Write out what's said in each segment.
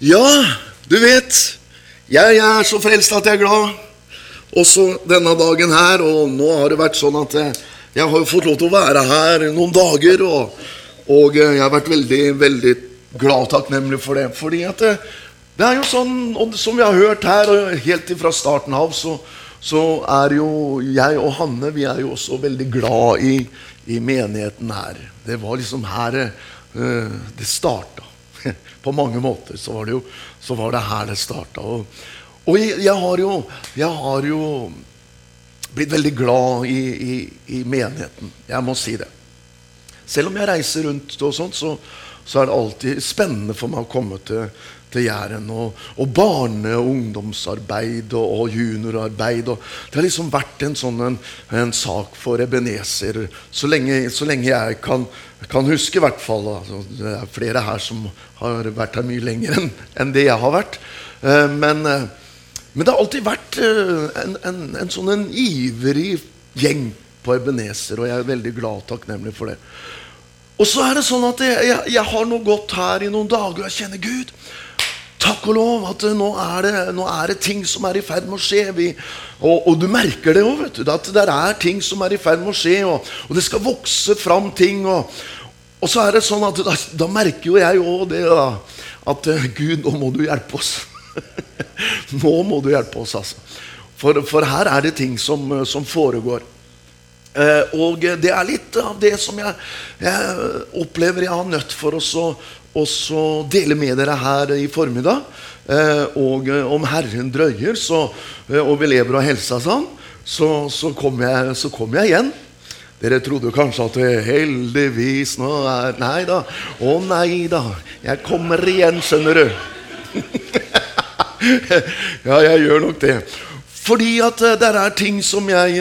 Ja, du vet, jeg er så frelst at jeg er glad. Også denne dagen her, og nå har det vært sånn at jeg, jeg har fått lov til å være her noen dager. Og, og jeg har vært veldig, veldig glad og takknemlig for det. Fordi at det, det er jo sånn, og som vi har hørt her, og helt fra starten av, så, så er jo jeg og Hanne vi er jo også veldig glad i, i menigheten her. Det var liksom her uh, det starta. På mange måter så var det jo så var det her det starta. Og, og jeg, har jo, jeg, har jo, blitt veldig glad i, i, i, menigheten. Jeg må si det. Selv om jeg reiser rundt, og sånt, så, så er det alltid spennende for meg å komme til, til Jæren. Og, og barne- og ungdomsarbeid og, og juniorarbeid. Og det har liksom vært en sånn en, en sak for Ebenezer så lenge, så lenge jeg kan, kan huske, i hvert fall. Altså, det er flere her som har vært her mye lenger enn en det jeg har vært. Eh, men, eh, men, det har alltid vært eh, en, en, en, sånn en ivrig gjeng på Ebenezer, og jeg er veldig glad og takknemlig for det. Og så er det sånn at jeg, jeg, jeg har nå gått her i noen dager, og jeg kjenner Gud. Takk og lov at nå er, det, nå er det ting som er i ferd med å skje. Vi, og, og, du merker det òg, at det er ting som er i ferd med å skje. Og, og det skal vokse fram ting. Og, og, så er det sånn at da, da merker jo jeg òg det da, at uh, Gud, nå må du hjelpe oss. nå må du hjelpe oss, altså. For, for her er det ting som, eh, som foregår. Eh, og det er litt av det som jeg, jeg opplever jeg har nødt for oss å, også dele med dere her i formiddag. Eh, og eh, om Herren drøyer, så, eh, og vi lever av helsa sånn, så, så kommer jeg, kom jeg, igjen. Dere trodde kanskje at heldigvis nå er Nei da. Å nei da. Jeg kommer igjen, skjønner du. ja, jeg gjør nok det. Fordi at det er ting som jeg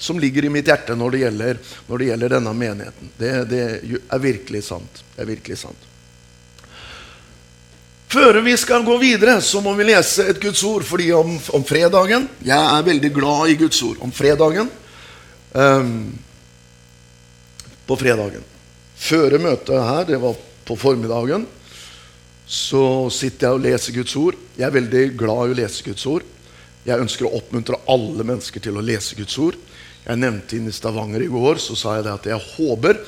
som ligger i mitt hjerte når det gjelder, når det gjelder denne menigheten. Det, det, er virkelig sant. Det er virkelig sant. Før vi skal gå videre, så må vi lese et Guds ord. fordi om, om fredagen Jeg er veldig glad i Guds ord. Om fredagen um, På fredagen. Før møtet her, det var på formiddagen, så sitter jeg og leser Guds ord. Jeg er veldig glad i å lese Guds ord. Jeg ønsker å oppmuntre alle mennesker til å lese Guds ord. Jeg nevnte inn i Stavanger i går så sa jeg det at jeg håper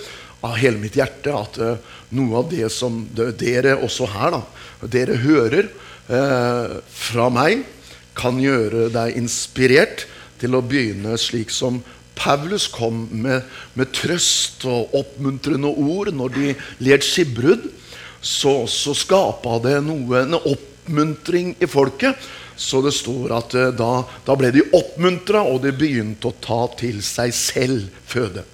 av hele mitt hjerte at uh, noe av det som dere også her, da, dere hører uh, fra meg, kan gjøre deg inspirert til å begynne slik som Paulus kom med, med trøst og oppmuntrende ord når de led skipbrudd. Så, så skapa det noe, en oppmuntring i folket. Så det står at uh, da, da ble de oppmuntra, og de begynte å ta til seg selv føde.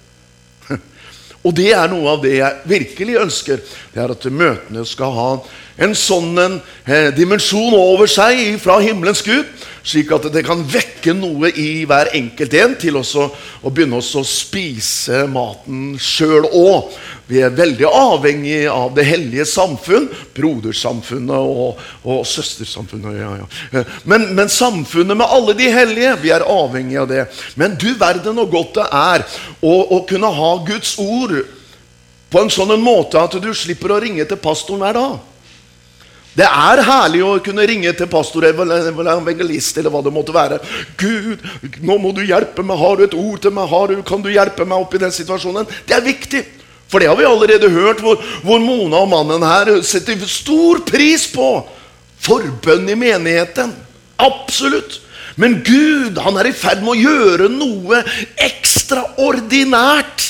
Og det er noe av det jeg virkelig ønsker. Det er at møtene skal ha en sånn en, eh, dimensjon over seg fra himmelens Gud, slik at det kan vekke noe i hver enkelt en til også, å begynne å spise maten sjøl òg. Vi er veldig avhengig av det hellige samfunn, brodersamfunnet og, og søstersamfunnet. Ja, ja. Men, men, samfunnet med alle de hellige, vi er avhengig av det. Men du verden hvor godt det er å, å kunne ha Guds ord på en sånn måte at du slipper å ringe til pastoren hver dag. Det er herlig å kunne ringe til pastor evangelist eller hva det måtte være. 'Gud, nå må du hjelpe meg. Har du et ord til meg? Du, kan du hjelpe meg opp i den situasjonen?' Det er viktig. For det har vi allerede hørt, hvor, hvor Mona og mannen her setter stor pris på forbønn i menigheten. Absolutt. Men Gud han er i ferd med å gjøre noe ekstraordinært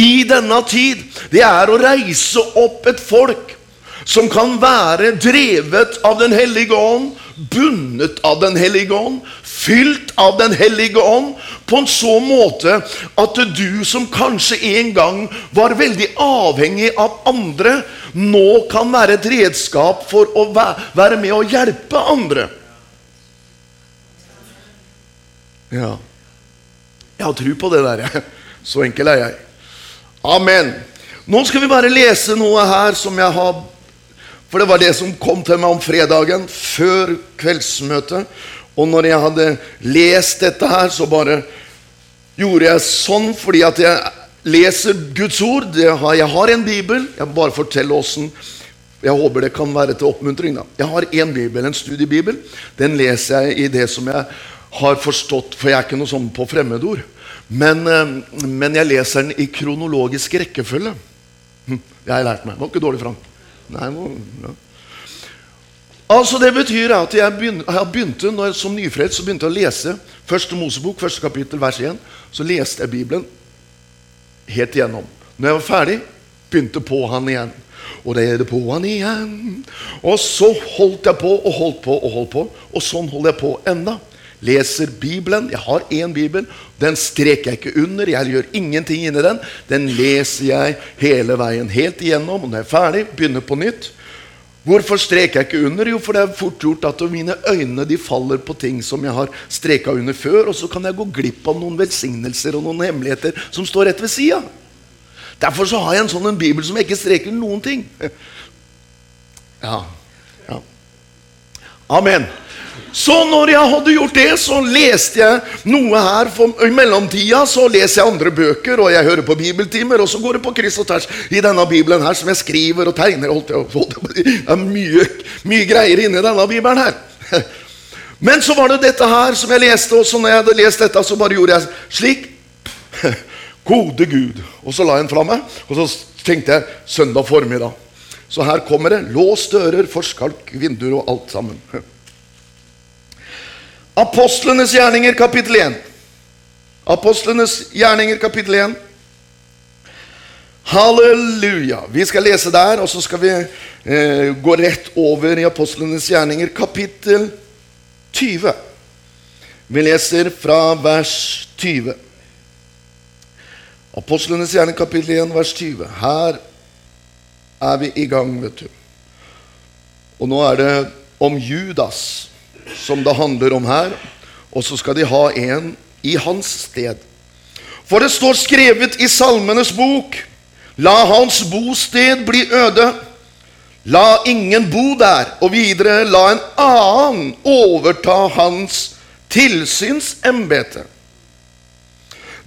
i denne tid. Det er å reise opp et folk som kan være drevet av Den hellige ånd, bundet av Den hellige ånd, fylt av Den hellige ånd, på en så måte at du som kanskje en gang var veldig avhengig av andre, nå kan være et redskap for å være med og hjelpe andre. Ja. Jeg har tro på det der. Så enkel er jeg. Amen. Nå skal vi bare lese noe her som jeg har for det var det som kom til meg om fredagen, før kveldsmøtet. Og når jeg hadde lest dette her, så bare gjorde jeg sånn fordi at jeg leser Guds ord. Har, jeg har en bibel. Jeg bare forteller åssen Jeg håper det kan være til oppmuntring. da. Jeg har én bibel, en studiebibel. Den leser jeg i det som jeg har forstått, for jeg er ikke noe sånn på fremmedord. Men, eh, men jeg leser den i kronologisk rekkefølge. Hm, Jeg har lært meg. Det var ikke dårlig, Frank. Nei, må, ja. Altså Det betyr at jeg, begynte, jeg begynte når, som nyfrelst så begynte jeg å lese første Mosebok, første kapittel, vers 1. Så leste jeg Bibelen helt igjennom. Når jeg var ferdig, begynte på han igjen. Og det er det på han igjen. Og så holdt jeg på og holdt på og holdt på. Og sånn holder jeg på enda. Leser Bibelen. Jeg har én bibel. Den streker jeg ikke under. Jeg gjør ingenting inni den. Den leser jeg hele veien helt igjennom. Og når jeg er ferdig, begynner på nytt. Hvorfor streker jeg ikke under? Jo, for det er fort gjort at mine øyne faller på ting som jeg har streka under før, og så kan jeg gå glipp av noen velsignelser og noen hemmeligheter som står rett ved sida. Derfor så har jeg en sånn en bibel som jeg ikke streker noen ting. Ja. ja. Amen. Så når jeg hadde gjort det, så leste jeg noe her. For I mellomtida så leser jeg andre bøker, og jeg hører på bibeltimer. Og så går det på kryss og tvers i denne bibelen her som jeg skriver og tegner. Det er mye, mye greier inni denne bibelen her. Men så var det dette her som jeg leste, og så når jeg hadde lest dette, så bare gjorde jeg slik. Gode Gud. Og så la jeg den fra meg, og så tenkte jeg søndag formiddag. Så her kommer det. Lås dører, forskalk vinduer og alt sammen. Apostlenes gjerninger, kapittel 1. Apostlenes gjerninger, kapittel 1. Halleluja. Vi skal lese der, og så skal vi eh, gå rett over i Apostlenes gjerninger, kapittel 20. Vi leser fra vers 20. Apostlenes gjerning, kapittel 1, vers 20. Her er vi i gang, vet du. Og nå er det om Judas som det handler om her. Og så skal de ha en i hans sted. For det står skrevet i Salmenes bok La hans bosted bli øde. La ingen bo der. Og videre la en annen overta hans tilsynsembete.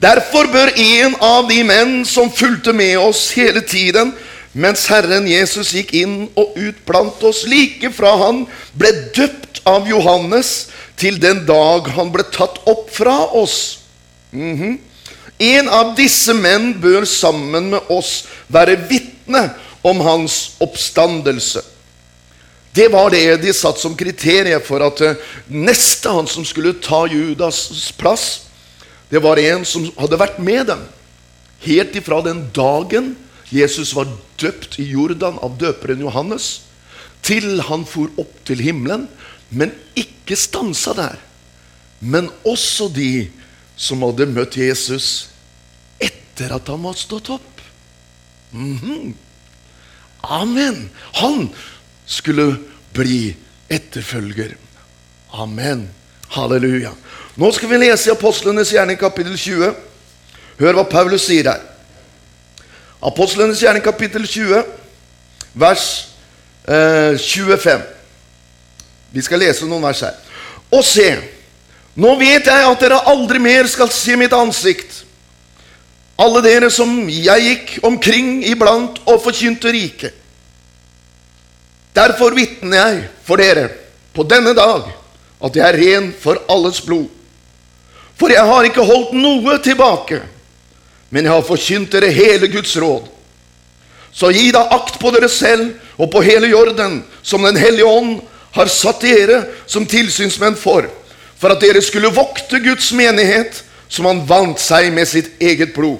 Derfor bør en av de menn som fulgte med oss hele tiden, mens Herren Jesus gikk inn og ut blant oss, like fra han ble døpt av Johannes, til den dag han ble tatt opp fra oss. Mhm. En av disse menn bør sammen med oss være vitne om hans oppstandelse. Det var det de satt som kriterium for at eh, neste han som skulle ta Judas' plass, det var en som hadde vært med dem helt ifra den dagen Jesus var døpt i Jordan av døperen Johannes, til han for opp til himmelen, men ikke stansa der. Men også de som hadde møtt Jesus etter at han var stått opp. Mhm. Amen. Han skulle bli etterfølger. Amen. Halleluja. Nå skal vi lese i Apostlenes gjerning kapittel 20. Hør hva Paulus sier her. Apostlenes gjerning kapittel 20, vers eh, 25. Vi skal lese noen vers her. Og se, nå vet jeg at dere aldri mer skal se mitt ansikt. Alle dere som jeg gikk omkring iblant og forkynte riket. Derfor vitner jeg for dere på denne dag at jeg er ren for alles blod. For jeg har ikke holdt noe tilbake, men jeg har forkynt dere hele Guds råd. Så gi da akt på dere selv og på hele jorden, som Den hellige ånd har satt dere som tilsynsmenn for, for at dere skulle vokte Guds menighet, som han vant seg med sitt eget blod.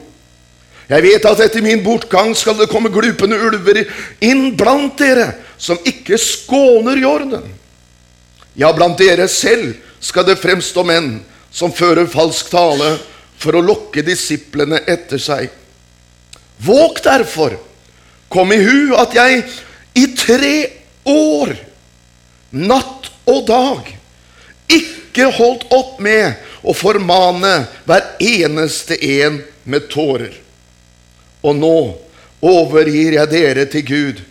Jeg vet at etter min bortgang skal det komme glupende ulver inn blant dere, som ikke skåner jorden. Ja, blant dere selv skal det fremstå menn som fører falsk tale for å lokke disiplene etter seg. Våg derfor, kom i hu at jeg i tre år, natt og dag, ikke holdt opp med å formane hver eneste en med tårer. Og nå overgir jeg dere til Gud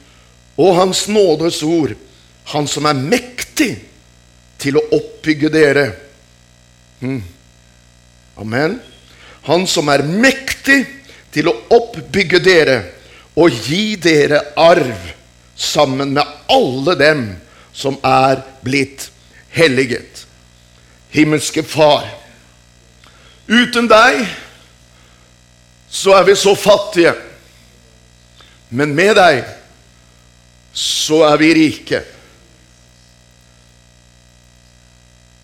og Hans nådes ord, Han som er mektig til å oppbygge dere. Mm. Amen. Han som er mektig til å oppbygge dere og gi dere arv sammen med alle dem som er blitt helliget. Himmelske Far, uten deg så er vi så fattige. Men med deg så er vi rike.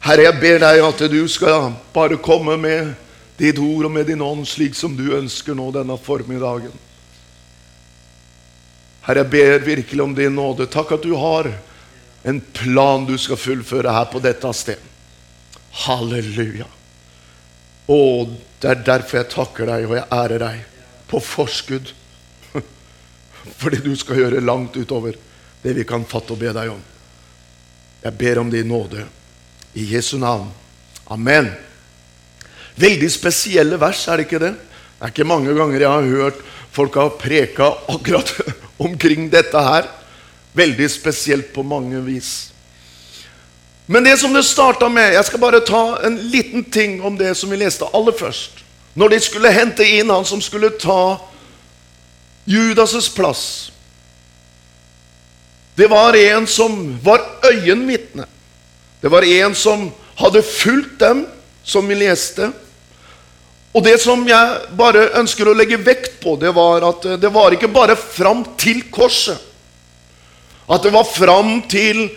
Herre, jeg ber deg at du skal bare komme med ditt ord og med din ånd, slik som du ønsker nå denne formiddagen. Herre, jeg ber virkelig om din nåde. Takk at du har en plan du skal fullføre her på dette sted. Halleluja. Å, det er derfor jeg takker deg og jeg ærer deg på forskudd. Fordi du skal gjøre langt utover det vi kan fatte og be deg om. Jeg ber om din nåde. I Jesu navn. Amen. Veldig spesielle vers, er det ikke det? Det er ikke mange ganger jeg har hørt folk har preka akkurat omkring dette her. Veldig spesielt på mange vis. Men det som det starta med Jeg skal bare ta en liten ting om det som vi leste aller først. Når de skulle hente inn han som skulle ta Judas' plass. Det var en som var øyenvitne. Det var en som hadde fulgt dem, som vi leste. Og det som jeg bare ønsker å legge vekt på, det var at det var ikke bare fram til korset. At det var fram til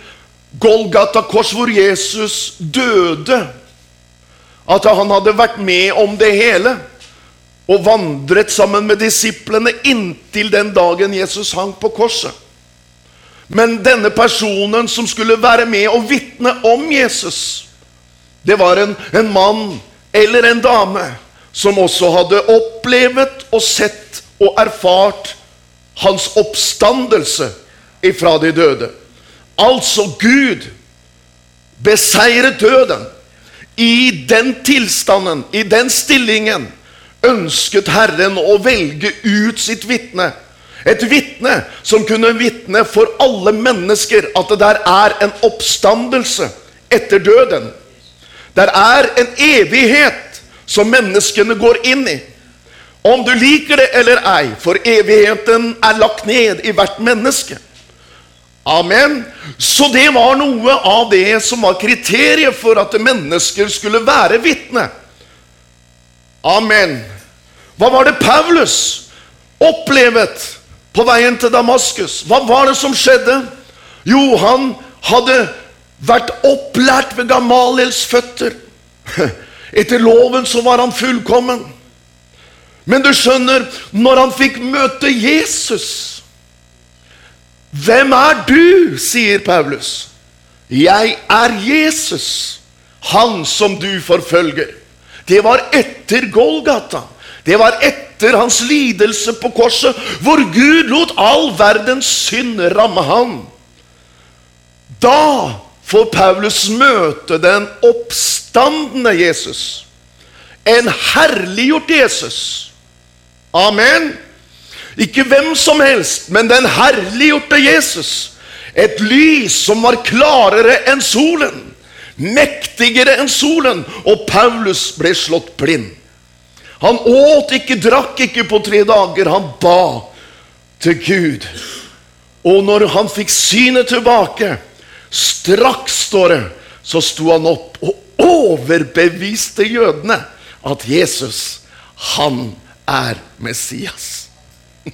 Golgata kors, hvor Jesus døde. At han hadde vært med om det hele og vandret sammen med disiplene inntil den dagen Jesus hang på korset. Men denne personen som skulle være med og vitne om Jesus, det var en, en mann eller en dame som også hadde opplevet og sett og erfart hans oppstandelse ifra de døde. Altså Gud beseiret døden. I den tilstanden, i den stillingen, ønsket Herren å velge ut sitt vitne. Et vitne som kunne vitne for alle mennesker at det der er en oppstandelse etter døden. Der er en evighet som menneskene går inn i. Om du liker det eller ei, for evigheten er lagt ned i hvert menneske. Amen. Så det var noe av det som var kriteriet for at mennesker skulle være vitne. Amen. Hva var det Paulus opplevet på veien til Damaskus? Hva var det som skjedde? Jo, han hadde vært opplært ved Gamaliels føtter. Etter loven så var han fullkommen. Men du skjønner, når han fikk møte Jesus hvem er du? sier Paulus. Jeg er Jesus, han som du forfølger. Det var etter Golgata. Det var etter hans lidelse på korset, hvor Gud lot all verdens synd ramme ham. Da får Paulus møte den oppstandende Jesus. En herliggjort Jesus. Amen. Ikke hvem som helst, men den herliggjorte Jesus. Et lys som var klarere enn solen, mektigere enn solen. Og Paulus ble slått blind. Han åt ikke, drakk ikke på tre dager. Han ba til Gud. Og når han fikk synet tilbake, straks, står det, så sto han opp og overbeviste jødene at Jesus, han er Messias.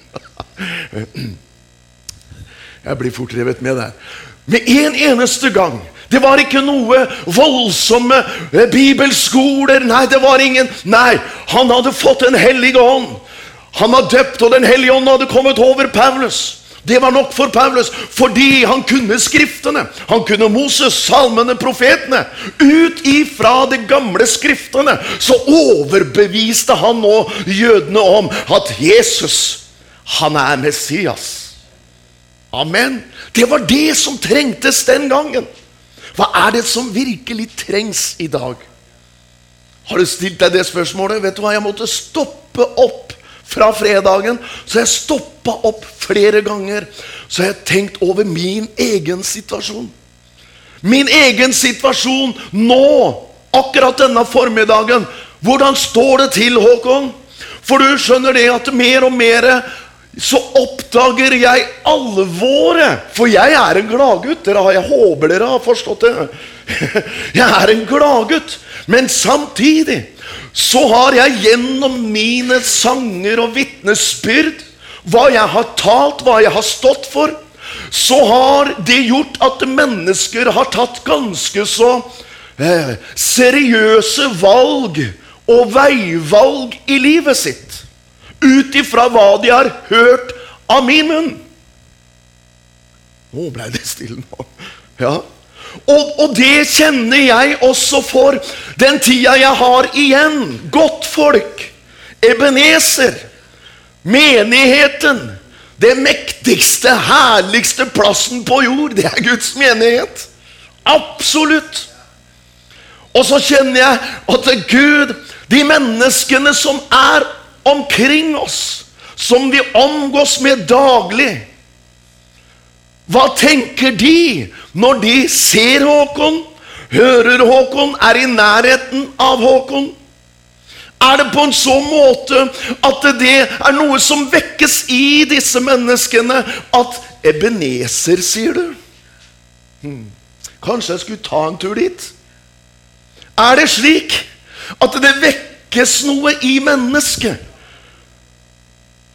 Jeg blir fort revet med der. Med en eneste gang. Det var ikke noe voldsomme eh, bibelskoler. Nei, det var ingen Nei, han hadde fått Den hellige ånd. Han var døpt, og Den hellige ånd hadde kommet over Paulus. Det var nok for Paulus, fordi han kunne Skriftene. Han kunne Moses, salmene, profetene. Ut ifra de gamle Skriftene så overbeviste han nå jødene om at Jesus han er Messias. Amen. Det var det som trengtes den gangen. Hva er det som virkelig trengs i dag? Har du stilt deg det spørsmålet? Vet du hva, Jeg måtte stoppe opp fra fredagen. Så jeg stoppa opp flere ganger. Så jeg tenkt over min egen situasjon. Min egen situasjon nå, akkurat denne formiddagen. Hvordan står det til, Håkon? For du skjønner det at mer og mer så oppdager jeg alvoret. For jeg er en gladgutt. Jeg håper dere har forstått det. Jeg er en gladgutt. Men samtidig så har jeg gjennom mine sanger og vitnesbyrd, hva jeg har talt, hva jeg har stått for, så har det gjort at mennesker har tatt ganske så eh, seriøse valg og veivalg i livet sitt ut ifra hva de har hørt av min munn. Nå ble det stille nå. Ja. Og, og, det kjenner jeg også for den tida jeg har igjen. Godt folk. Ebenezer. Menigheten. Det mektigste, herligste plassen på jord, det er Guds menighet. Absolutt. Og så kjenner jeg at Gud, de menneskene som er omkring oss, som vi omgås med daglig. Hva tenker de når de ser Håkon, hører Håkon, er i nærheten av Håkon? Er det på en sånn måte at det er noe som vekkes i disse menneskene? At Ebeneser, sier du? Hmm. Kanskje jeg skulle ta en tur dit? Er det slik at det vekkes noe i mennesket?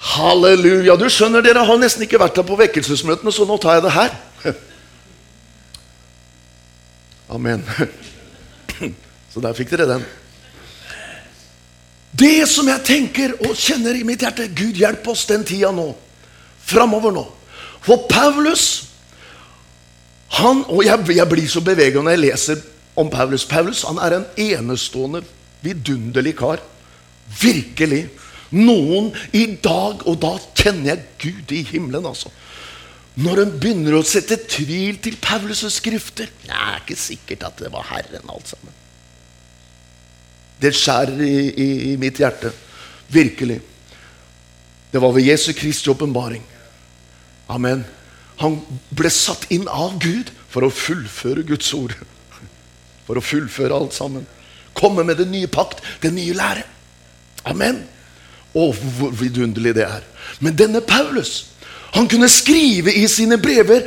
Halleluja. Du skjønner, dere har nesten ikke vært her på vekkelsesmøtene, så nå tar jeg det her. Amen. Så der fikk dere den. Det som jeg tenker og kjenner i mitt hjerte Gud, hjelp oss den tida nå. Framover nå. For Paulus han, Og jeg, jeg blir så bevega når jeg leser om Paulus. Paulus han er en enestående, vidunderlig kar. Virkelig. Noen i dag, og da kjenner jeg Gud i himmelen, altså. Når en begynner å sette tvil til Paulus' skrifter Det er ikke sikkert at det var Herren, alt sammen. Det skjærer i, i, i mitt hjerte. Virkelig. Det var ved Jesu Kristi åpenbaring. Amen. Han ble satt inn av Gud for å fullføre Guds ord. For å fullføre alt sammen. Komme med den nye pakt, den nye lære. Amen. Å, hvor vidunderlig det er. Men denne Paulus, han kunne skrive i sine brever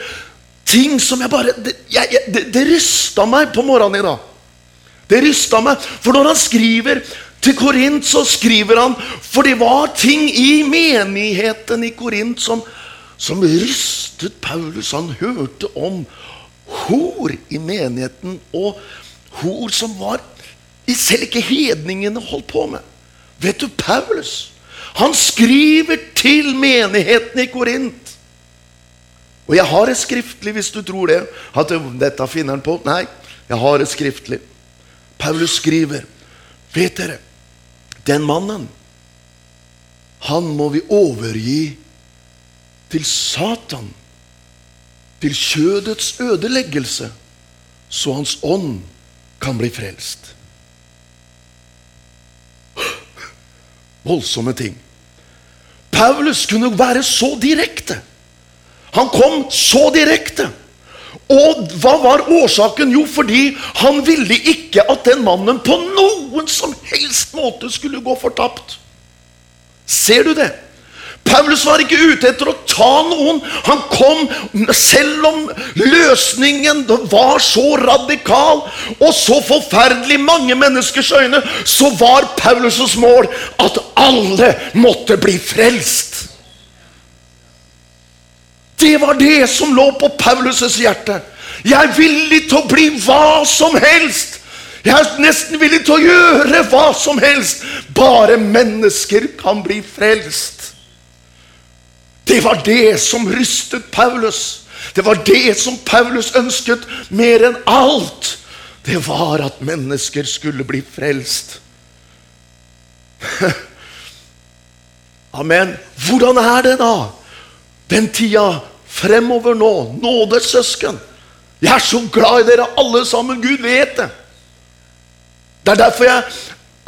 ting som jeg bare Det, det, det rysta meg på morgenen i dag. Det rysta meg. For når han skriver til Korint, så skriver han For det var ting i menigheten i Korint som, som rystet Paulus. Han hørte om hor i menigheten, og hor som var selv ikke hedningene holdt på med. Vet du, Paulus han skriver til menigheten i Korint. Og jeg har det skriftlig, hvis du tror det. At dette finner han på. Nei, jeg har det skriftlig. Paulus skriver, vet dere, den mannen, han må vi overgi til Satan, til kjødets ødeleggelse, så hans ånd kan bli frelst. Voldsomme ting. Paulus kunne være så direkte. Han kom så direkte. Og hva var årsaken? Jo, fordi han ville ikke at den mannen på noen som helst måte skulle gå fortapt. Ser du det? Paulus var ikke ute etter å ta noen. Han kom, selv om løsningen var så radikal og så forferdelig mange menneskers øyne, så var Paulus' mål at alle måtte bli frelst. Det var det som lå på Paulus' hjerte. Jeg er villig til å bli hva som helst. Jeg er nesten villig til å gjøre hva som helst. Bare mennesker kan bli frelst. Det var det som rystet Paulus. Det var det som Paulus ønsket mer enn alt. Det var at mennesker skulle bli frelst. Amen. Hvordan er det da? Den tida fremover nå. Nådes søsken. Jeg er så glad i dere alle sammen. Gud vet det. Det er derfor jeg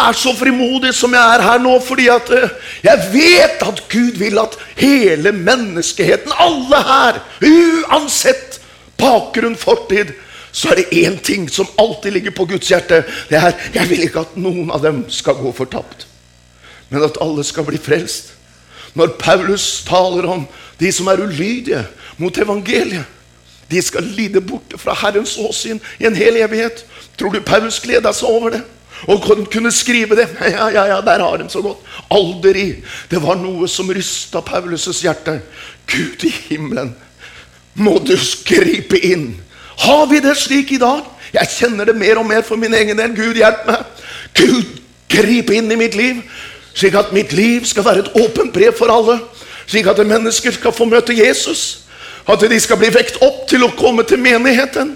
er så frimodig som jeg er her nå, fordi at eh, jeg vet at Gud vil at hele menneskeheten, alle her, uansett bakgrunn, fortid, så er det én ting som alltid ligger på Guds hjerte. Det er jeg vil ikke at noen av dem skal gå fortapt, men at alle skal bli frelst. når Paulus taler om de som er ulydige mot evangeliet. De skal lide borte fra Herrens åsyn i en hel evighet. Tror du Paulus gleda seg over det? Og kunne skrive det. Ja, ja, ja, der har de så godt. Aldri. Det var noe som rysta Paulus' hjerte. Gud i himmelen, må du gripe inn. Har vi det slik i dag? Jeg kjenner det mer og mer for min egen del. Gud, hjelp meg. Gud, grip inn i mitt liv, slik at mitt liv skal være et åpent brev for alle. Slik at mennesker skal få møte Jesus. At de skal bli vekt opp til å komme til menigheten.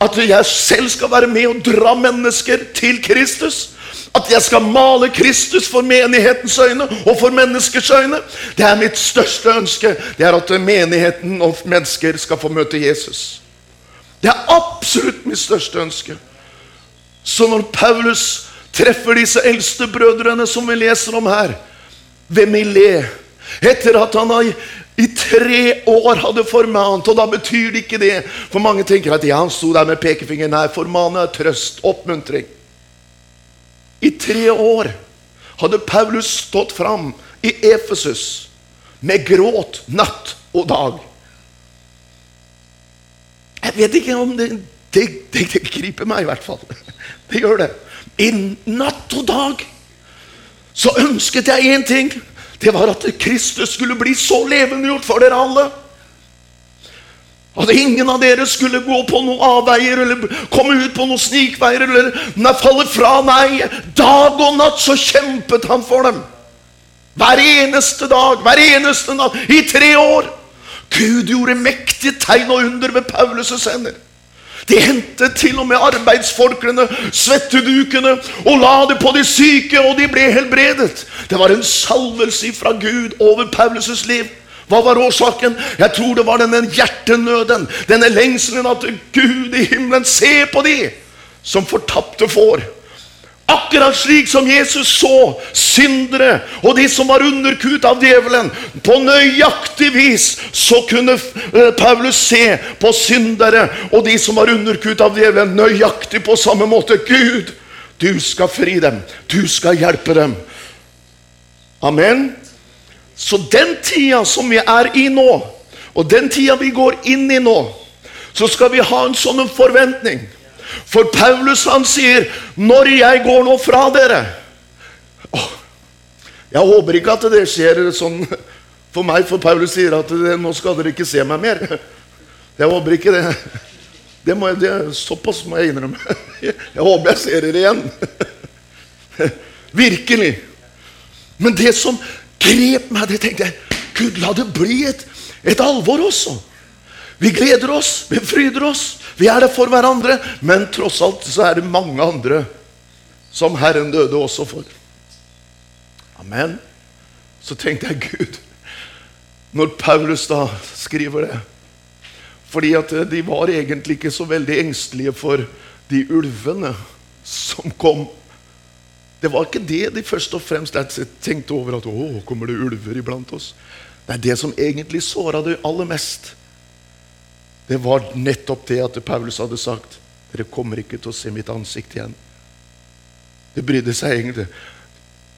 At jeg selv skal være med og dra mennesker til Kristus. At jeg skal male Kristus for menighetens øyne og for menneskers øyne. Det er mitt største ønske. Det er at menigheten og mennesker skal få møte Jesus. Det er absolutt mitt største ønske. Så når Paulus treffer disse eldste brødrene som vi leser om her, ved Millet, etter at han har i tre år hadde formant, og da betyr det ikke det. For mange tenker at ja, han sto der med pekefingeren. Nei, formane er trøst, oppmuntring. I tre år hadde Paulus stått fram i Efesus med gråt natt og dag. Jeg vet ikke om det det, det, det griper meg, i hvert fall. Det gjør det. I natt og dag så ønsket jeg én ting det var at Kristus skulle bli så levendegjort for dere alle. At ingen av dere skulle gå på noen avveier eller komme ut på noen snikveier eller falle fra. Nei, dag og natt så kjempet han for dem. Hver eneste dag, hver eneste natt, i tre år. Gud gjorde mektige tegn og under ved Paulus' hender. De hentet til og med arbeidsfolkene, svettedukene, og la det på de syke, og de ble helbredet. Det var en salvelse fra Gud over Paulus' liv. Hva var årsaken? Jeg tror det var denne hjertenøden, denne lengselen at Gud i himmelen ser på de som fortapte får. Akkurat slik som Jesus så syndere og de som var underkutt av djevelen. På nøyaktig vis så kunne eh, Paulus se på syndere og de som var underkutt av djevelen, nøyaktig på samme måte. Gud, du skal fri dem. Du skal hjelpe dem. Amen. Så den tida som vi er i nå, og den tida vi går inn i nå, så skal vi ha en sånn forventning. For Paulus han sier, 'Når jeg går nå fra dere' Åh, Jeg håper ikke at det skjer sånn for meg, for Paulus sier at 'nå skal dere ikke se meg mer'. Jeg håper ikke det. Det må jeg, det, såpass må jeg innrømme. Jeg håper jeg ser dere igjen. Virkelig. Men det som grep meg, det tenkte jeg Gud, la det bli et, et alvor også. Vi gleder oss, vi fryder oss, vi er det for hverandre. Men tross alt så er det mange andre som Herren døde også for. Amen. Så tenkte jeg, Gud, når Paulus da skriver det Fordi at de var egentlig ikke så veldig engstelige for de ulvene som kom. Det var ikke det de først og fremst tenkte over at å, kommer det ulver iblant oss. Det er det som egentlig såra det aller mest, det var nettopp det at Paulus hadde sagt. Dere kommer ikke til å se mitt ansikt igjen. Det brydde seg egentlig.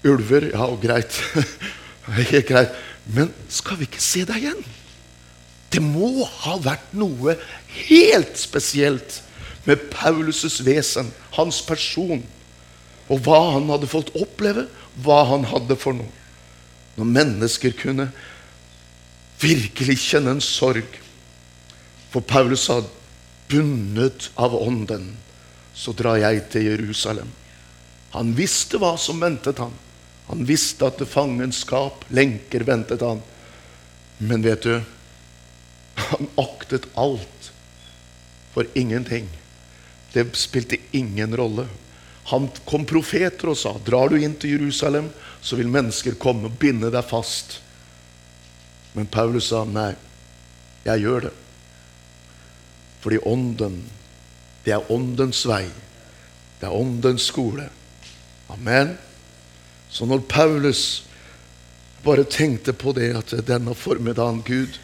Ulver, ja, greit. Helt greit. Men skal vi ikke se deg igjen? Det må ha vært noe helt spesielt med Paulus' vesen, hans person, og hva han hadde fått oppleve, hva han hadde for noe. Når mennesker kunne virkelig kjenne en sorg for Paulus sa, 'Bundet av ånden, så drar jeg til Jerusalem'. Han visste hva som ventet han. Han visste at det fangenskap, lenker, ventet han. Men vet du, han aktet alt for ingenting. Det spilte ingen rolle. Han kom profeter og sa, 'Drar du inn til Jerusalem, så vil mennesker komme og binde deg fast.' Men Paulus sa, 'Nei, jeg gjør det.' Fordi Ånden, det er Åndens vei. Det er Åndens skole. Amen. Så når Paulus bare tenkte på det at denne formiddagen Gud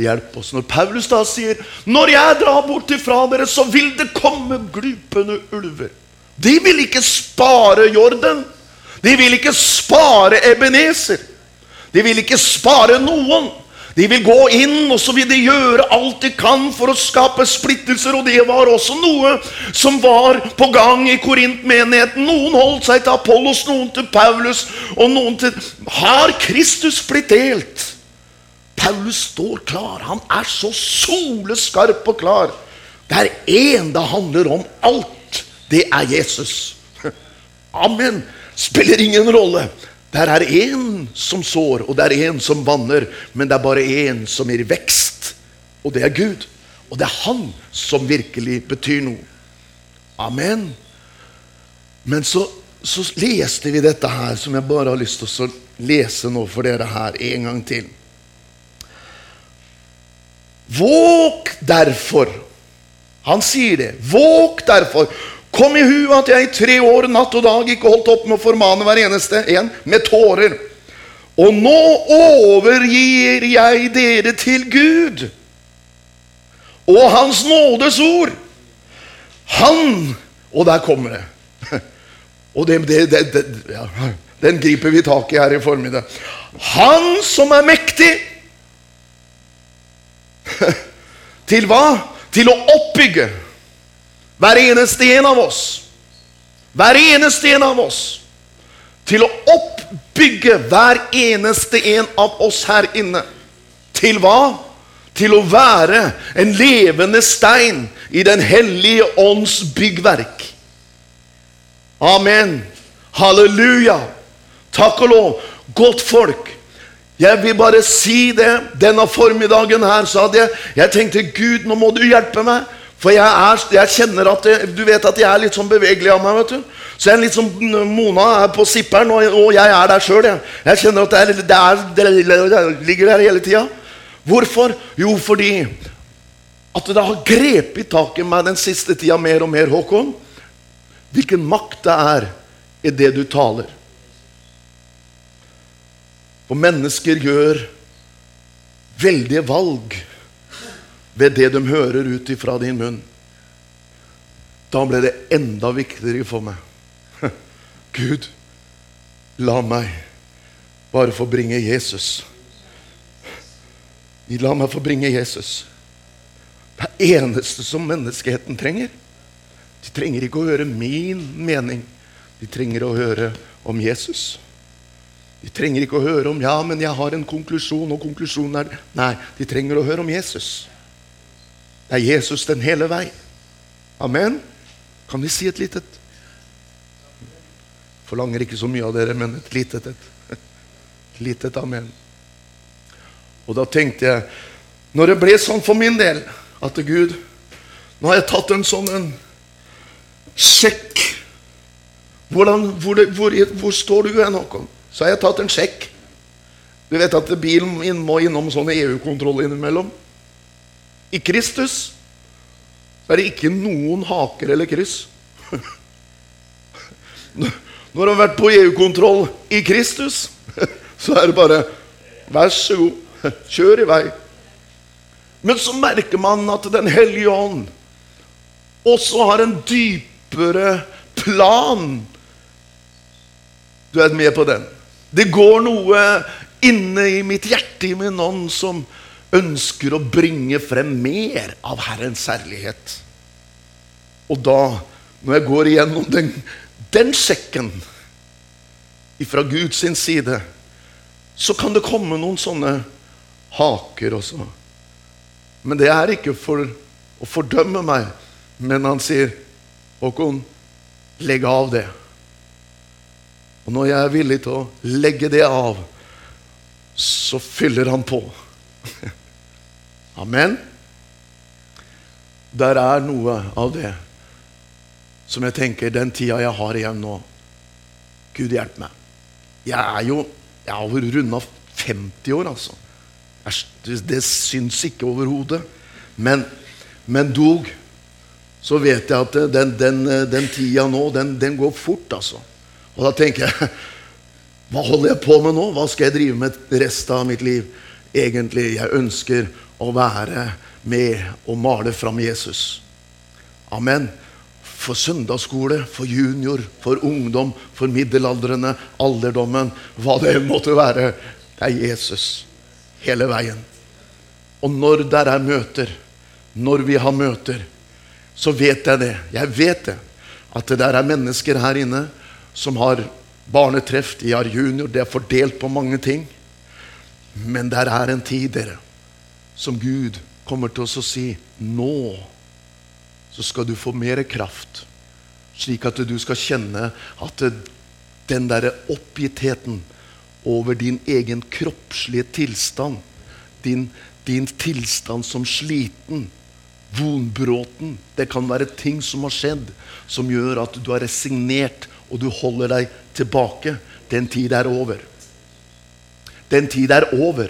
hjelp oss. Når Paulus da sier 'Når jeg drar bort ifra dere, så vil det komme glupende ulver'. De vil ikke spare Jordan. De vil ikke spare Ebenezer. De vil ikke spare noen. De vil gå inn, og så vil de gjøre alt de kan for å skape splittelser. Og det var også noe som var på gang i Korint-menigheten. Noen holdt seg til Apollos, noen til Paulus, og noen til Har Kristus blitt delt? Paulus står klar. Han er så soleskarp og klar. Det er én det handler om alt. Det er Jesus. Amen. Spiller ingen rolle. Der er én som sår, og det er én som vanner, men det er bare én som gir vekst, og det er Gud. Og det er Han som virkelig betyr noe. Amen. Men så, så leste vi dette her, som jeg bare har lyst til å lese nå for dere her en gang til. Våg derfor. Han sier det. Våg derfor Kom i hu at jeg i tre år, natt og dag, ikke holdt opp med å formane hver eneste en med tårer. Og nå overgir jeg dere til Gud og Hans nådes ord. Han Og der kommer det. Og det, det, det, ja, den griper vi tak i her i formiddag. Han som er mektig Til hva? Til å oppbygge hver eneste en av oss. Hver eneste en av oss. Til å oppbygge hver eneste en av oss her inne. Til hva? Til å være en levende stein i Den hellige ånds byggverk. Amen. Halleluja. Takk og lov. Godt folk. Jeg vil bare si det. Denne formiddagen her sa jeg Jeg tenkte Gud, nå må du hjelpe meg. For jeg, er, jeg kjenner at jeg, Du vet at jeg er litt sånn bevegelig av meg. vet du Så jeg er litt sånn, Mona er på sipperen, og, og jeg er der sjøl. Jeg. jeg kjenner at det, er, det, er, det ligger der hele tida. Hvorfor? Jo, fordi at det har grepet tak i meg den siste tida mer og mer, Håkon. Hvilken makt det er i det du taler. For mennesker gjør veldige valg ved det de hører ut ifra din munn. Da ble det enda viktigere for meg. Gud, la meg bare få bringe Jesus. La meg få bringe Jesus. Det eneste som menneskeheten trenger. De trenger ikke å høre min mening. De trenger å høre om Jesus. De trenger ikke å høre om 'ja, men jeg har en konklusjon', og konklusjonen er Nei, de trenger å høre om Jesus. Er Jesus den hele vei. Amen. Kan vi si et lite Forlanger ikke så mye av dere, men et lite et. Et lite amen. Og da tenkte jeg, når det ble sånn for min del, at Gud Nå har jeg tatt en sånn en sjekk. Hvordan, hvor, hvor, hvor, står du hen, Håkon? Så har jeg tatt en sjekk. Du vet at bilen må innom sånne EU-kontroll innimellom. I Kristus så er det ikke noen haker eller kryss. Når du har vært på EU-kontroll i Kristus, så er det bare Vær så god, kjør i vei. Men så merker man at Den hellige ånd også har en dypere plan. Du er med på den? Det går noe inne i mitt hjerte, i min ånd, som ønsker å bringe frem mer av Herrens særlighet. Og da, når jeg går igjennom den, den sjekken fra Guds side, så kan det komme noen sånne haker også. Men det er ikke for å fordømme meg. Men han sier, 'Håkon, legg av det.' Og når jeg er villig til å legge det av, så fyller han på. Amen. Der er noe av det som jeg tenker den tida jeg har igjen nå Gud hjelpe meg. Jeg er jo Jeg har runda 50 år, altså. Det syns ikke overhodet. Men, men dog så vet jeg at den, den, den tida nå, den, den, går fort, altså. Og da tenker jeg Hva holder jeg på med nå? Hva skal jeg drive med resten av mitt liv? Egentlig, jeg ønsker å være med og male fram Jesus. Amen. For søndagsskole, for junior, for ungdom, for middelaldrende, alderdommen, hva det måtte være. Det er Jesus hele veien. Og når der er møter, når vi har møter, så vet jeg det. Jeg vet det. At det der er mennesker her inne som har barnetreff, de har junior, de er fordelt på mange ting. Men der er en tid, dere, som Gud kommer til oss å si Nå så skal du få mer kraft, slik at du skal kjenne at den derre oppgittheten over din egen kroppslige tilstand, din, din tilstand som sliten, vonbråten Det kan være ting som har skjedd, som gjør at du har resignert, og du holder deg tilbake. Den tid er over. Den tid er over.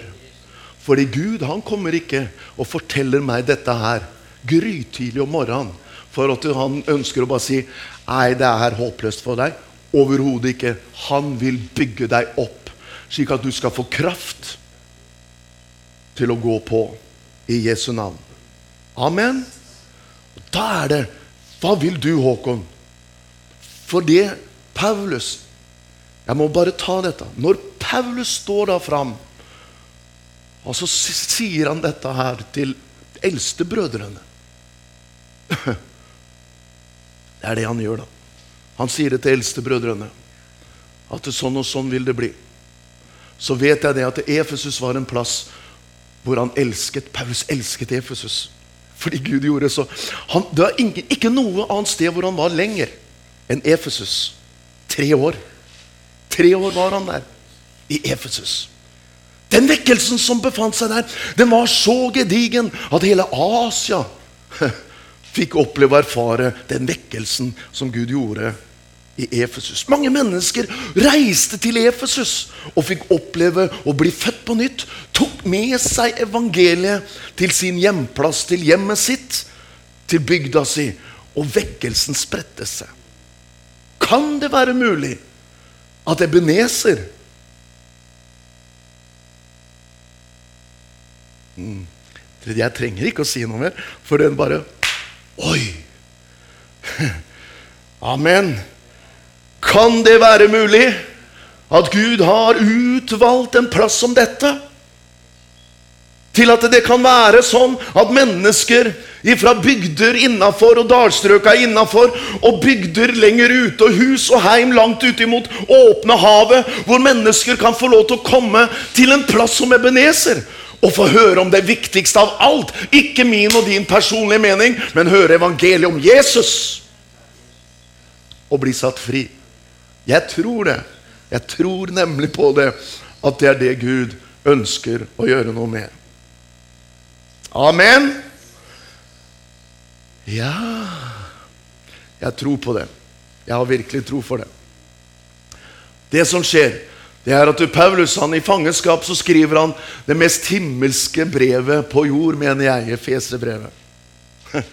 Fordi Gud han kommer ikke og forteller meg dette her grytidlig om morgenen for at han ønsker å bare si Nei, det er håpløst for deg. Overhodet ikke. Han vil bygge deg opp, slik at du skal få kraft til å gå på i Jesu navn. Amen. Da er det Hva vil du, Håkon? For det Paulus Jeg må bare ta dette. Når Paulus står da fram og så sier han dette her til eldstebrødrene. Det er det han gjør, da. Han sier det til eldstebrødrene. At sånn og sånn vil det bli. Så vet jeg det at Efesus var en plass hvor han elsket Paulus elsket Efesus. Fordi Gud gjorde så han, Det var ingen, ikke noe annet sted hvor han var lenger enn Efesus. Tre år. Tre år var han der. I Efesus. Den vekkelsen som befant seg der, den var så gedigen at hele Asia fikk oppleve og erfare den vekkelsen som Gud gjorde i Efesus. Mange mennesker reiste til Efesus og fikk oppleve å bli født på nytt. Tok med seg evangeliet til sin hjemplass, til hjemmet sitt, til bygda si. Og vekkelsen spredte seg. Kan det være mulig at Ebenezer Jeg trenger ikke å si noe mer, for den bare Oi! Amen. Kan det være mulig at Gud har utvalgt en plass som dette? Til at det kan være sånn at mennesker fra bygder innafor og dalstrøka innafor, og bygder lenger ute og hus og heim langt ute imot åpne havet, hvor mennesker kan få lov til å komme til en plass som Ebenezer og få høre om det viktigste av alt. Ikke min og din personlige mening, men høre evangeliet om Jesus. Og bli satt fri. Jeg tror det. Jeg tror nemlig på det, at det er det Gud ønsker å gjøre noe med. Amen. Ja Jeg tror på det. Jeg har virkelig tro for det. Det som skjer det er at Paulus han i fangenskap så skriver han det mest himmelske brevet på jord, mener jeg, Efeserbrevet.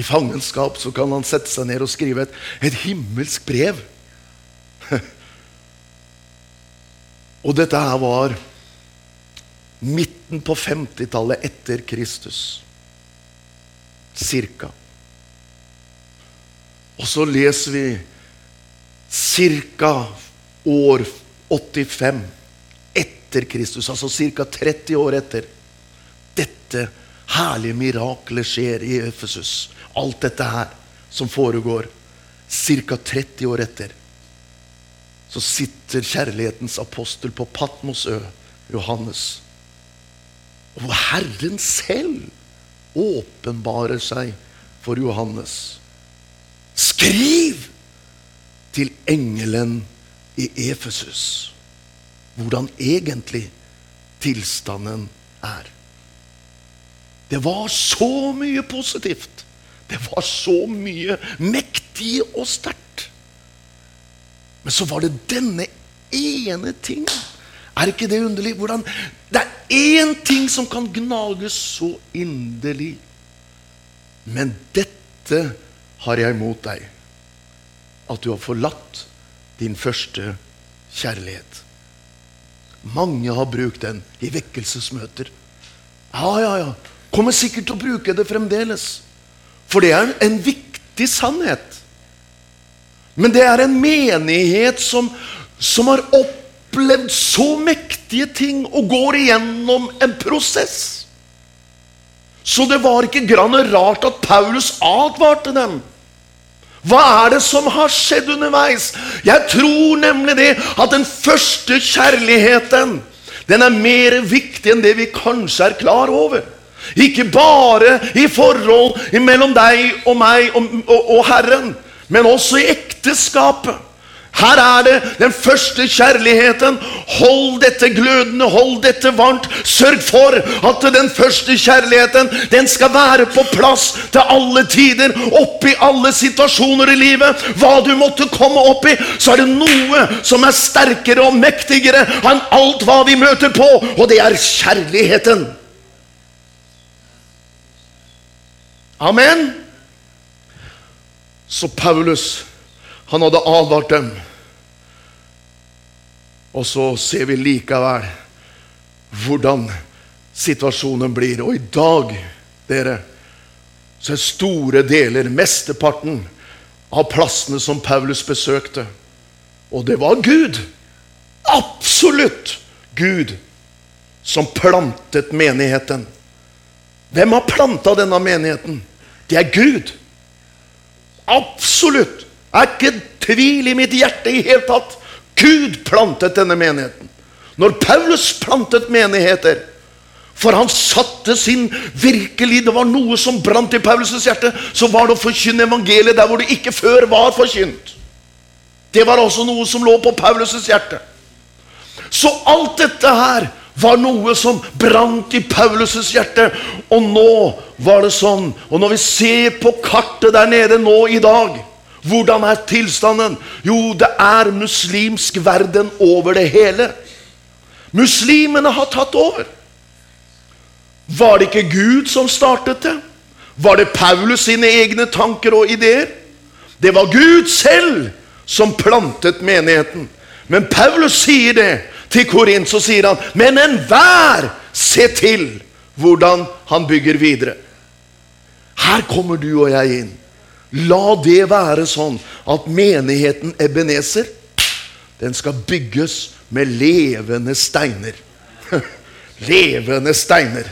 I fangenskap så kan han sette seg ned og skrive et, et himmelsk brev. Og dette her var midten på 50-tallet etter Kristus. Cirka. Og så leser vi cirka år 85 etter Kristus, altså ca. 30 år etter. Dette herlige mirakelet skjer i Efesus. Alt dette her som foregår ca. 30 år etter. Så sitter kjærlighetens apostel på Patmosø, Johannes. Og Herren selv åpenbarer seg for Johannes. Skriv til engelen i Efesus hvordan egentlig tilstanden er. Det var så mye positivt. Det var så mye mektig og sterkt. Men så var det denne ene tingen. Er ikke det underlig? Hvordan det er én ting som kan gnages så inderlig. Men dette har jeg mot deg. At du har forlatt din første kjærlighet. Mange har brukt den i vekkelsesmøter. Ja, ja, ja. Kommer sikkert til å bruke det fremdeles. For det er en viktig sannhet. Men det er en menighet som, som har opplevd så mektige ting og går igjennom en prosess. Så det var ikke grann rart at Paulus advarte dem. Hva er det som har skjedd underveis? Jeg tror nemlig det at den første kjærligheten den er mer viktig enn det vi kanskje er klar over. Ikke bare i forhold mellom deg og meg og, og, og Herren, men også i ekteskapet. Her er det den første kjærligheten. Hold dette glødende, hold dette varmt. Sørg for at den første kjærligheten den skal være på plass til alle tider. Oppi alle situasjoner i livet. Hva du måtte komme opp i, så er det noe som er sterkere og mektigere enn alt hva vi møter på, og det er kjærligheten. Amen. Så Paulus han hadde advart dem. Og så ser vi likevel hvordan situasjonen blir. Og i dag, dere, så er store deler, mesteparten, av plassene som Paulus besøkte. Og det var Gud. Absolutt Gud som plantet menigheten. Hvem har planta denne menigheten? Det er Gud. Absolutt. Er ikke tvil i mitt hjerte i hele tatt. Gud plantet denne menigheten. Når Paulus plantet menigheter For han satte sin virkelig Det var noe som brant i Paulus' hjerte. Så var det å forkynne evangeliet der hvor det ikke før var forkynt. Det var også noe som lå på Paulus' hjerte. Så alt dette her var noe som brant i Paulus' hjerte. Og nå var det sånn. Og når vi ser på kartet der nede nå i dag hvordan er tilstanden? Jo, det er muslimsk verden over det hele. Muslimene har tatt over. Var det ikke Gud som startet det? Var det Paulus sine egne tanker og ideer? Det var Gud selv som plantet menigheten. Men Paulus sier det til Korint, så sier han, men enhver se til hvordan han bygger videre. Her kommer du og jeg inn. La det være sånn at menigheten Ebenezer den skal bygges med levende steiner. levende steiner.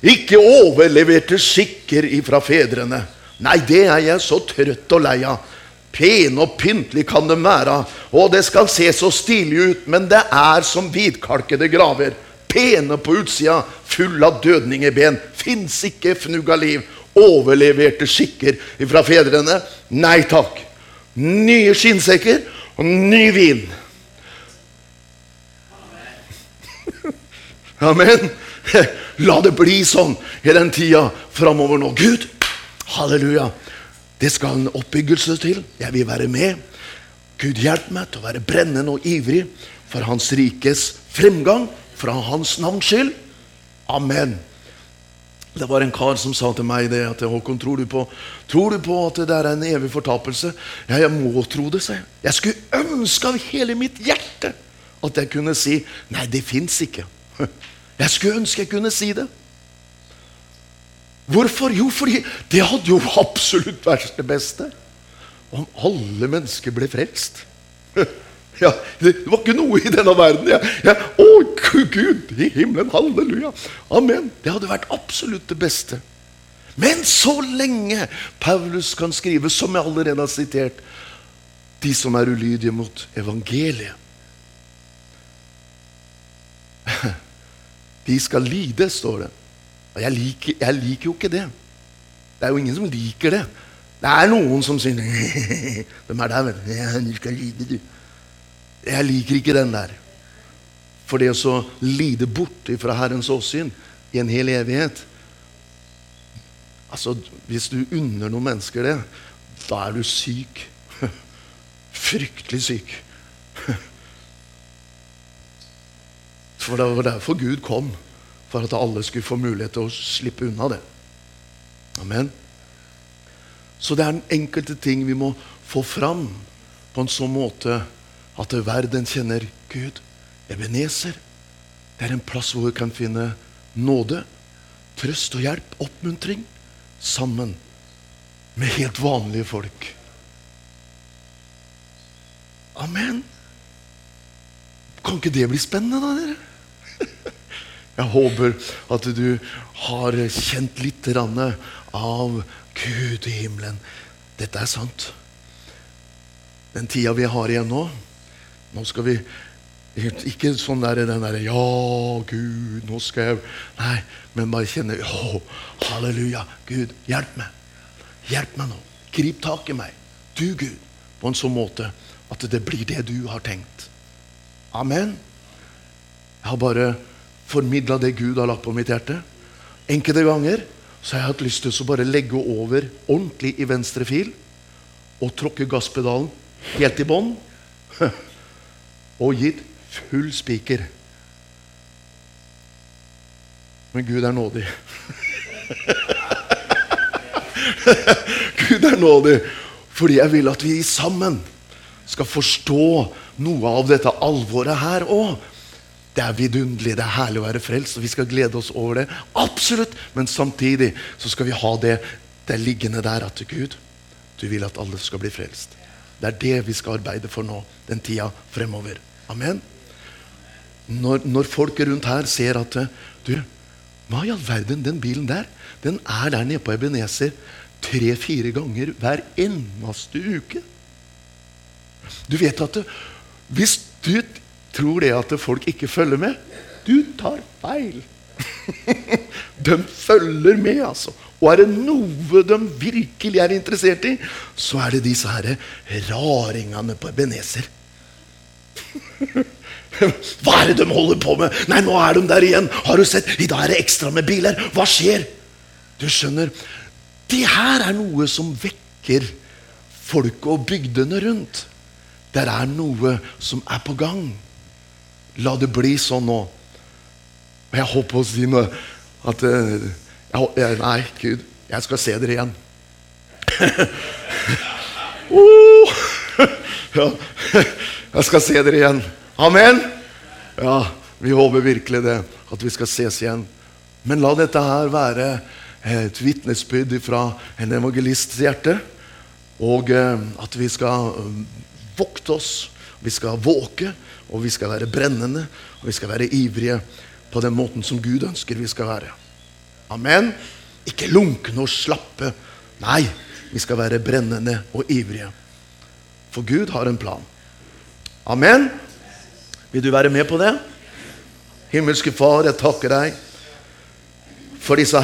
Ikke overleverte skikker ifra fedrene. Nei, det er jeg så trøtt og lei av. Pene og pyntelig kan de være, og det skal se så stilig ut, men det er som hvitkalkede graver. Pene på utsida, full av dødningeben. Fins ikke fnugg av liv overleverte skikker fra fedrene. Nei takk. Nye skinnsekker og ny vin. Amen. La det bli sånn i den tida framover nå. Gud, halleluja. Det skal en oppbyggelse til. Jeg vil være med. Gud, hjelp meg til å være brennende og ivrig for Hans rikes fremgang, fra Hans navns skyld. Amen. Det var en kar som sa til meg det at Håkon, tror du på, tror du på at det er en evig fortapelse? Ja, jeg må tro det, sa jeg. Jeg skulle ønske av hele mitt hjerte at jeg kunne si nei, det fins ikke. Jeg skulle ønske jeg kunne si det. Hvorfor? Jo, fordi det hadde jo absolutt vært det beste. Om alle mennesker ble frelst. Ja, det var ikke noe i denne verden. Jeg, jeg, å, Gud i himmelen, halleluja. Amen. Det hadde vært absolutt det beste. Men så lenge Paulus kan skrive, som jeg allerede har sitert, de som er ulydige mot evangeliet De skal lide, står det. Og jeg liker, jeg liker jo ikke det. Det er jo ingen som liker det. Det er noen som sier De er der, vel? Ja, du skal lide, du. Jeg liker ikke den der. For det å lide bort fra Herrens åsyn i en hel evighet Altså, Hvis du unner noen mennesker det, da er du syk. Fryktelig syk. For det var derfor Gud kom. For at alle skulle få mulighet til å slippe unna det. Amen. Så det er den enkelte ting vi må få fram på en sånn måte at verden kjenner Gud. Ebenezer. Det er en plass hvor vi kan finne nåde, trøst og hjelp, oppmuntring, sammen med helt vanlige folk. Amen. kan ikke det bli spennende, da, dere? Jeg håper at du har kjent litt av Gud i himmelen. Dette er sant. Den tida vi har igjen nå Nå skal vi Ikke sånn der, den derre Ja, Gud, nå skal jeg Nei, men bare kjenne Å, halleluja. Gud, hjelp meg. Hjelp meg nå. Grip tak i meg. Du, Gud, på en sånn måte at det blir det du har tenkt. Amen. Jeg har bare formidla det Gud har lagt på mitt hjerte. Enkelte ganger så har jeg hatt lyst til å bare legge over ordentlig i venstre fil og tråkke gasspedalen helt i bånn og gitt full spiker. Men Gud er nådig. Gud er nådig fordi jeg vil at vi sammen skal forstå noe av dette alvoret her òg. Det er vidunderlig, det er herlig å være frelst, og vi skal glede oss over det. Absolutt! Men samtidig så skal vi ha det, det liggende der at Gud, du vil at alle skal bli frelst. Det er det vi skal arbeide for nå, den tida fremover. Amen. Når, når folk rundt her ser at Du, hva i all verden, den bilen der, den er der nede på Ebenezer tre-fire ganger hver eneste uke. Du vet at hvis du tror det at folk ikke følger med, du tar feil. de følger med, altså. Og er det noe de virkelig er interessert i, så er det disse her raringene på Ebenezer. Hva er det de holder på med? Nei, nå er de der igjen. Har du sett? I dag er det ekstra med biler. Hva skjer? Du skjønner, det her er noe som vekker folket og bygdene rundt. Det er noe som er på gang. La det bli sånn nå. Jeg håper å si noe at eh, jeg, Nei, Gud, jeg skal se dere igjen. oh, ja, jeg skal se dere igjen. Amen? Ja, vi håper virkelig det. At vi skal ses igjen. Men la dette her være et vitnesbyrd fra en evangelists hjerte. Og eh, at vi skal eh, vokte oss, vi skal våke, og vi skal være brennende, og vi skal være ivrige på den måten som Gud ønsker vi skal være. Amen. Ikke lunkne og slappe. Nei, vi skal være brennende og ivrige. For Gud har en plan. Amen. Vil du være med på det? Himmelske Far, jeg takker deg for disse